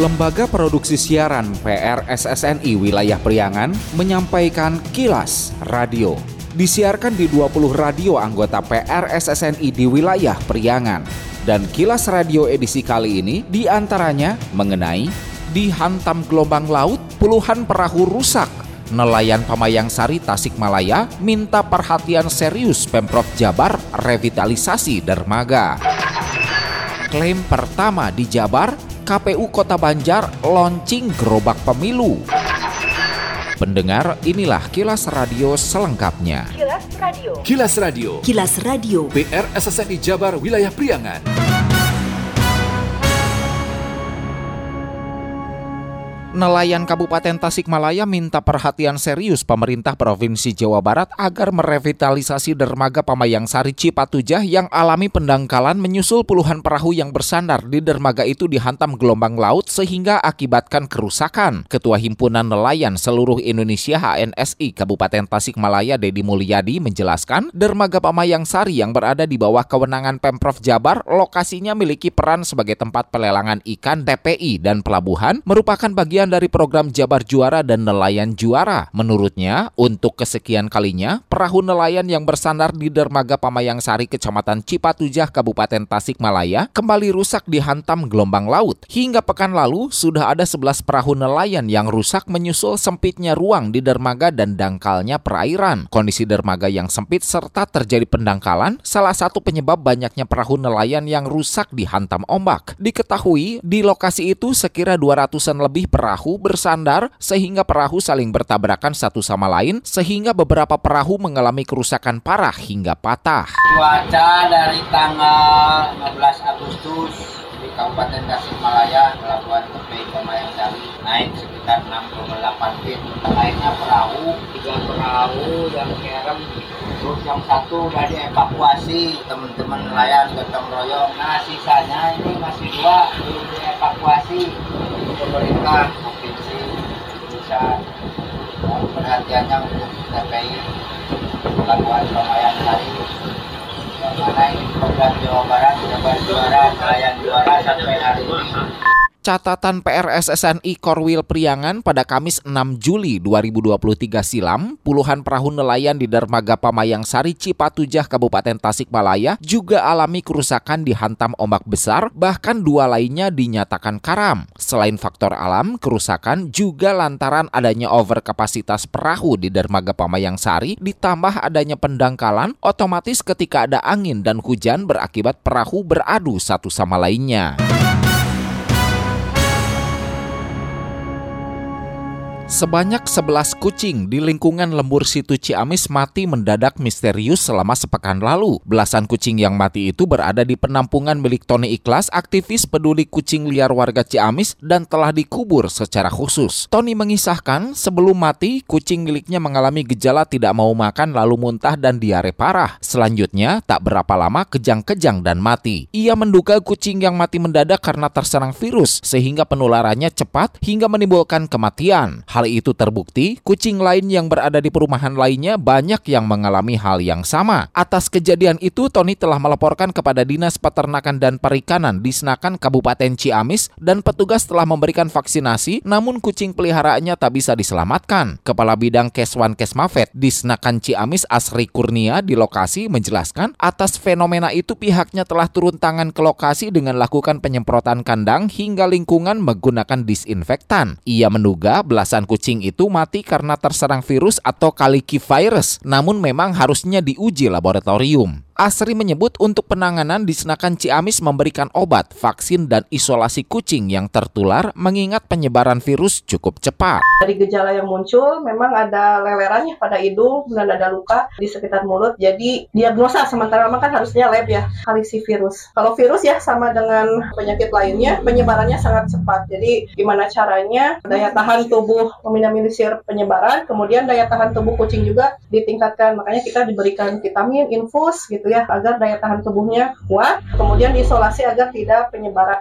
Lembaga Produksi Siaran PRSSNI Wilayah Priangan menyampaikan kilas radio. Disiarkan di 20 radio anggota PRSSNI di wilayah Priangan. Dan kilas radio edisi kali ini di antaranya mengenai dihantam gelombang laut, puluhan perahu rusak, nelayan Pamayang Sari Tasikmalaya minta perhatian serius Pemprov Jabar revitalisasi dermaga. Klaim pertama di Jabar, KPU Kota Banjar launching gerobak pemilu. Pendengar, inilah kilas radio selengkapnya. Kilas Radio. Kilas Radio. Kilas Radio. PR SSNI Jabar Wilayah Priangan. Nelayan Kabupaten Tasikmalaya minta perhatian serius pemerintah Provinsi Jawa Barat agar merevitalisasi dermaga Pamayang Sari Cipatujah yang alami pendangkalan menyusul puluhan perahu yang bersandar di dermaga itu dihantam gelombang laut sehingga akibatkan kerusakan. Ketua Himpunan Nelayan Seluruh Indonesia HNSI Kabupaten Tasikmalaya Dedi Mulyadi menjelaskan, dermaga Pamayang Sari yang berada di bawah kewenangan Pemprov Jabar lokasinya miliki peran sebagai tempat pelelangan ikan TPI dan pelabuhan merupakan bagian bagian dari program Jabar Juara dan Nelayan Juara. Menurutnya, untuk kesekian kalinya, perahu nelayan yang bersandar di dermaga Pamayang Sari, Kecamatan Cipatujah, Kabupaten Tasikmalaya, kembali rusak dihantam gelombang laut. Hingga pekan lalu, sudah ada 11 perahu nelayan yang rusak menyusul sempitnya ruang di dermaga dan dangkalnya perairan. Kondisi dermaga yang sempit serta terjadi pendangkalan, salah satu penyebab banyaknya perahu nelayan yang rusak dihantam ombak. Diketahui, di lokasi itu sekira 200-an lebih perahu perahu bersandar sehingga perahu saling bertabrakan satu sama lain sehingga beberapa perahu mengalami kerusakan parah hingga patah. Cuaca dari tanggal 15 Agustus di Kabupaten Tasikmalaya pelabuhan Tepi Kemayang Sari naik sekitar 6,8 feet. Lainnya perahu, tiga perahu yang kerem terus yang satu udah dievakuasi teman-teman nelayan gotong royong nah sisanya ini masih dua belum dievakuasi pemerintah provinsi bisa perhatiannya untuk TPI pelabuhan Pemayan Sari yang mana ini program Jawa Barat Jawa Juara nelayan juara sampai hari ini Catatan PRSSNI Korwil Priangan pada Kamis 6 Juli 2023 silam, puluhan perahu nelayan di dermaga Pamayang Sari Cipatujah Kabupaten Tasikmalaya juga alami kerusakan dihantam ombak besar, bahkan dua lainnya dinyatakan karam. Selain faktor alam, kerusakan juga lantaran adanya overkapasitas perahu di dermaga Pamayang Sari ditambah adanya pendangkalan, otomatis ketika ada angin dan hujan berakibat perahu beradu satu sama lainnya. Sebanyak 11 kucing di lingkungan lembur situ Ciamis mati mendadak misterius selama sepekan lalu. Belasan kucing yang mati itu berada di penampungan milik Tony Ikhlas, aktivis peduli kucing liar warga Ciamis dan telah dikubur secara khusus. Tony mengisahkan sebelum mati, kucing miliknya mengalami gejala tidak mau makan lalu muntah dan diare parah. Selanjutnya, tak berapa lama kejang-kejang dan mati. Ia menduga kucing yang mati mendadak karena terserang virus sehingga penularannya cepat hingga menimbulkan kematian. Itu terbukti, kucing lain yang berada di perumahan lainnya banyak yang mengalami hal yang sama. Atas kejadian itu, Tony telah melaporkan kepada Dinas Peternakan dan Perikanan di Senakan Kabupaten Ciamis dan petugas telah memberikan vaksinasi, namun kucing peliharaannya tak bisa diselamatkan. Kepala Bidang Keswan Kesmafet di Senakan Ciamis Asri Kurnia di lokasi menjelaskan, atas fenomena itu pihaknya telah turun tangan ke lokasi dengan lakukan penyemprotan kandang hingga lingkungan menggunakan disinfektan. Ia menduga belasan kucing itu mati karena terserang virus atau kaliki virus, namun memang harusnya diuji laboratorium. Asri menyebut untuk penanganan di Senakan Ciamis memberikan obat, vaksin, dan isolasi kucing yang tertular mengingat penyebaran virus cukup cepat. Dari gejala yang muncul, memang ada lewerannya pada hidung dan ada luka di sekitar mulut. Jadi diagnosa sementara memang kan harusnya lab ya, kalisi virus. Kalau virus ya sama dengan penyakit lainnya, penyebarannya sangat cepat. Jadi gimana caranya daya tahan tubuh meminimalisir penyebaran, kemudian daya tahan tubuh kucing juga ditingkatkan. Makanya kita diberikan vitamin, infus gitu ya agar daya tahan tubuhnya kuat, kemudian diisolasi agar tidak penyebaran.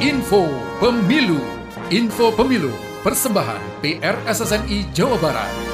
Info Pemilu. Info Pemilu. Persembahan PR SSNI Jawa Barat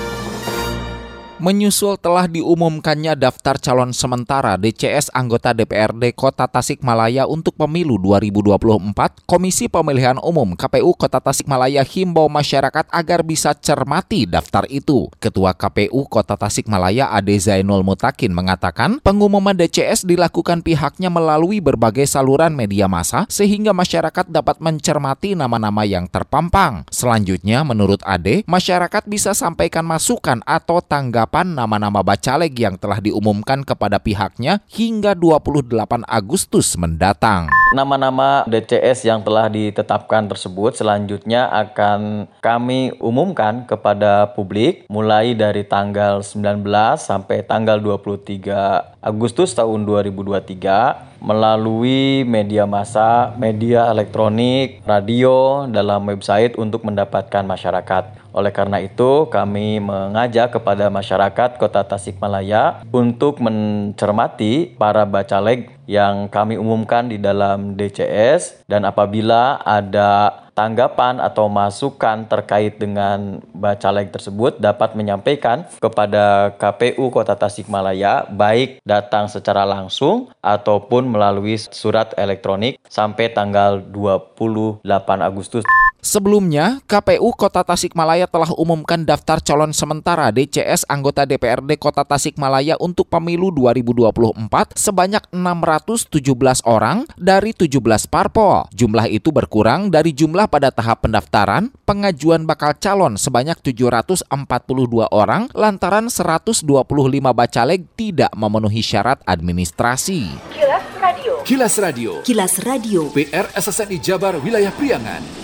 Menyusul telah diumumkannya daftar calon sementara DCS anggota DPRD Kota Tasikmalaya untuk pemilu 2024, Komisi Pemilihan Umum KPU Kota Tasikmalaya himbau masyarakat agar bisa cermati daftar itu. Ketua KPU Kota Tasikmalaya Ade Zainul Mutakin mengatakan pengumuman DCS dilakukan pihaknya melalui berbagai saluran media massa sehingga masyarakat dapat mencermati nama-nama yang terpampang. Selanjutnya, menurut Ade, masyarakat bisa sampaikan masukan atau tanggapan tanggapan nama-nama bacaleg yang telah diumumkan kepada pihaknya hingga 28 Agustus mendatang. Nama-nama DCS yang telah ditetapkan tersebut selanjutnya akan kami umumkan kepada publik mulai dari tanggal 19 sampai tanggal 23 Agustus tahun 2023 melalui media massa, media elektronik, radio, dalam website untuk mendapatkan masyarakat. Oleh karena itu, kami mengajak kepada masyarakat Kota Tasikmalaya untuk mencermati para bacaleg yang kami umumkan di dalam DCS dan apabila ada tanggapan atau masukan terkait dengan bacaleg tersebut dapat menyampaikan kepada KPU Kota Tasikmalaya baik datang secara langsung ataupun melalui surat elektronik sampai tanggal 28 Agustus Sebelumnya, KPU Kota Tasikmalaya telah umumkan daftar calon sementara DCS anggota DPRD Kota Tasikmalaya untuk pemilu 2024 sebanyak 617 orang dari 17 parpol. Jumlah itu berkurang dari jumlah pada tahap pendaftaran pengajuan bakal calon sebanyak 742 orang lantaran 125 bacaleg tidak memenuhi syarat administrasi. Kilas Radio. Kilas Radio. Kilas Radio. PR SSNI Jabar Wilayah Priangan.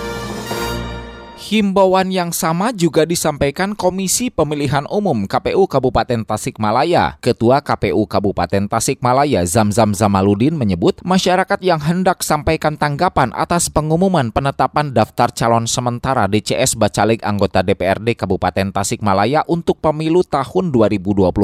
Himbauan yang sama juga disampaikan Komisi Pemilihan Umum KPU Kabupaten Tasikmalaya. Ketua KPU Kabupaten Tasikmalaya Zamzam Zamaludin menyebut masyarakat yang hendak sampaikan tanggapan atas pengumuman penetapan daftar calon sementara DCS Bacaleg anggota DPRD Kabupaten Tasikmalaya untuk pemilu tahun 2024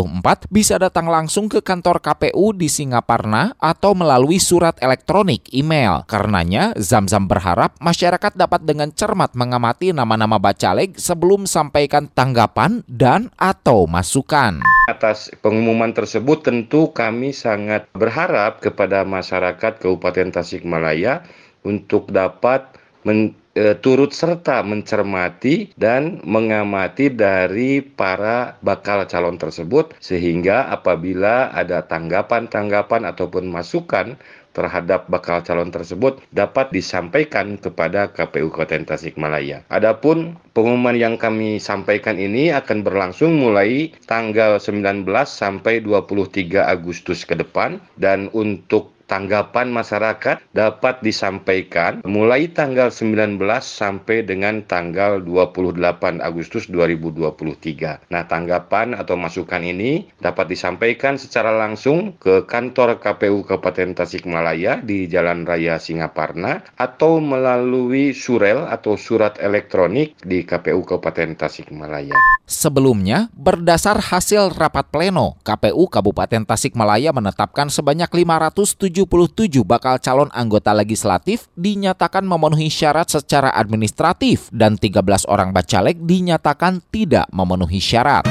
bisa datang langsung ke kantor KPU di Singaparna atau melalui surat elektronik email. Karenanya, Zamzam berharap masyarakat dapat dengan cermat mengamati nama-nama bacaleg sebelum sampaikan tanggapan dan atau masukan. Atas pengumuman tersebut tentu kami sangat berharap kepada masyarakat Kabupaten Tasikmalaya untuk dapat men, e, turut serta mencermati dan mengamati dari para bakal calon tersebut sehingga apabila ada tanggapan-tanggapan ataupun masukan terhadap bakal calon tersebut dapat disampaikan kepada KPU Kota Tasikmalaya. Adapun pengumuman yang kami sampaikan ini akan berlangsung mulai tanggal 19 sampai 23 Agustus ke depan dan untuk tanggapan masyarakat dapat disampaikan mulai tanggal 19 sampai dengan tanggal 28 Agustus 2023. Nah, tanggapan atau masukan ini dapat disampaikan secara langsung ke kantor KPU Kabupaten Tasikmalaya di Jalan Raya Singaparna atau melalui surel atau surat elektronik di KPU Kabupaten Tasikmalaya. Sebelumnya, berdasar hasil rapat pleno, KPU Kabupaten Tasikmalaya menetapkan sebanyak 507 77 bakal calon anggota legislatif dinyatakan memenuhi syarat secara administratif dan 13 orang bacaleg dinyatakan tidak memenuhi syarat.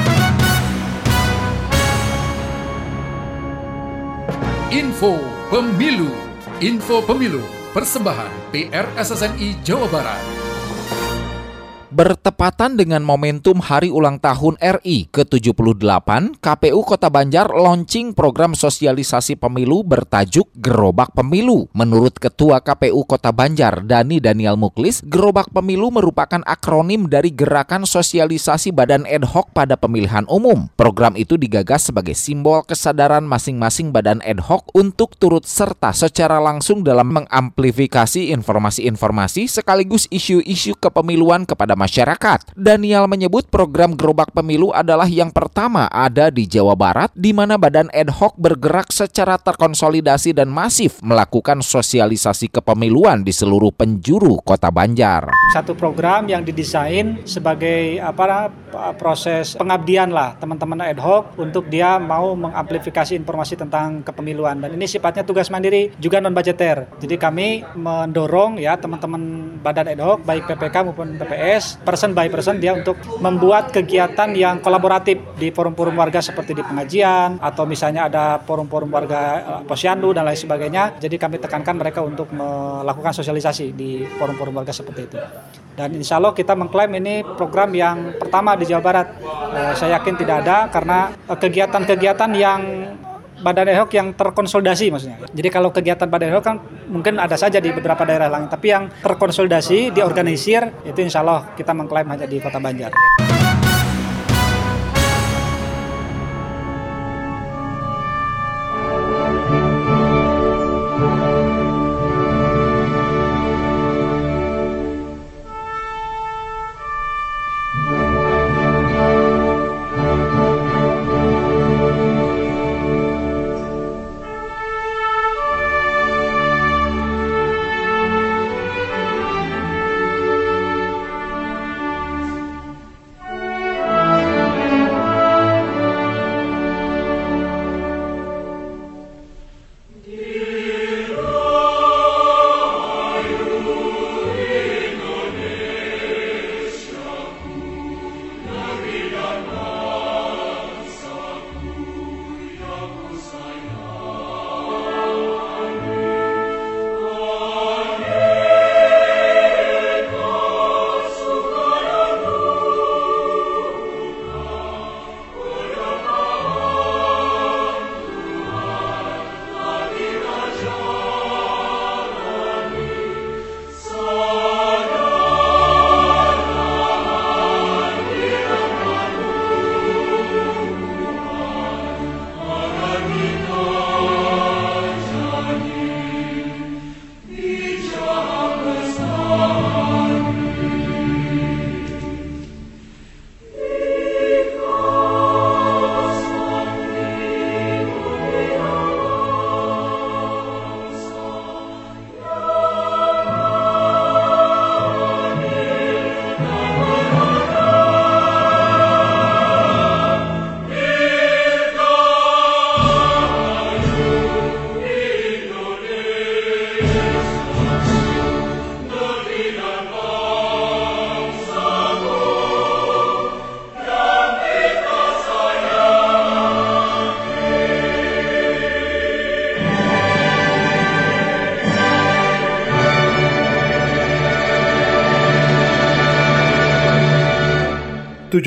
Info Pemilu. Info Pemilu. Persembahan PR SSNI Jawa Barat Bertepatan dengan momentum Hari Ulang Tahun RI ke-78, KPU Kota Banjar launching program sosialisasi pemilu bertajuk Gerobak Pemilu. Menurut Ketua KPU Kota Banjar, Dani Daniel Muklis, Gerobak Pemilu merupakan akronim dari Gerakan Sosialisasi Badan Ad Hoc pada Pemilihan Umum. Program itu digagas sebagai simbol kesadaran masing-masing badan ad hoc untuk turut serta secara langsung dalam mengamplifikasi informasi-informasi sekaligus isu-isu kepemiluan kepada masyarakat masyarakat. Daniel menyebut program gerobak pemilu adalah yang pertama ada di Jawa Barat di mana badan ad hoc bergerak secara terkonsolidasi dan masif melakukan sosialisasi kepemiluan di seluruh penjuru Kota Banjar. Satu program yang didesain sebagai apa proses pengabdian lah teman-teman ad hoc untuk dia mau mengamplifikasi informasi tentang kepemiluan dan ini sifatnya tugas mandiri juga non budgeter. Jadi kami mendorong ya teman-teman badan ad hoc baik PPK maupun PPS person by person dia untuk membuat kegiatan yang kolaboratif di forum-forum warga seperti di pengajian atau misalnya ada forum-forum warga eh, posyandu dan lain sebagainya. Jadi kami tekankan mereka untuk melakukan sosialisasi di forum-forum warga seperti itu. Dan insya Allah kita mengklaim ini program yang pertama di Jawa Barat. Eh, saya yakin tidak ada karena eh, kegiatan-kegiatan yang badan ad hoc yang terkonsolidasi maksudnya. Jadi kalau kegiatan badan ad hoc kan mungkin ada saja di beberapa daerah lain, tapi yang terkonsolidasi, diorganisir itu insya Allah kita mengklaim hanya di Kota Banjar.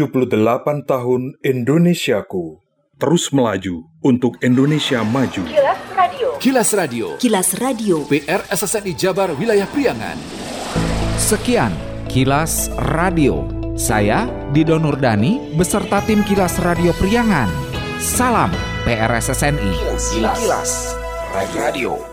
78 tahun Indonesiaku terus melaju untuk Indonesia maju. Kilas Radio. Kilas Radio. Kilas Radio. PR SSNI Jabar Wilayah Priangan. Sekian Kilas Radio. Saya Dido Nurdani beserta tim Kilas Radio Priangan. Salam PRSSNI. Kilas, Kilas. Radio.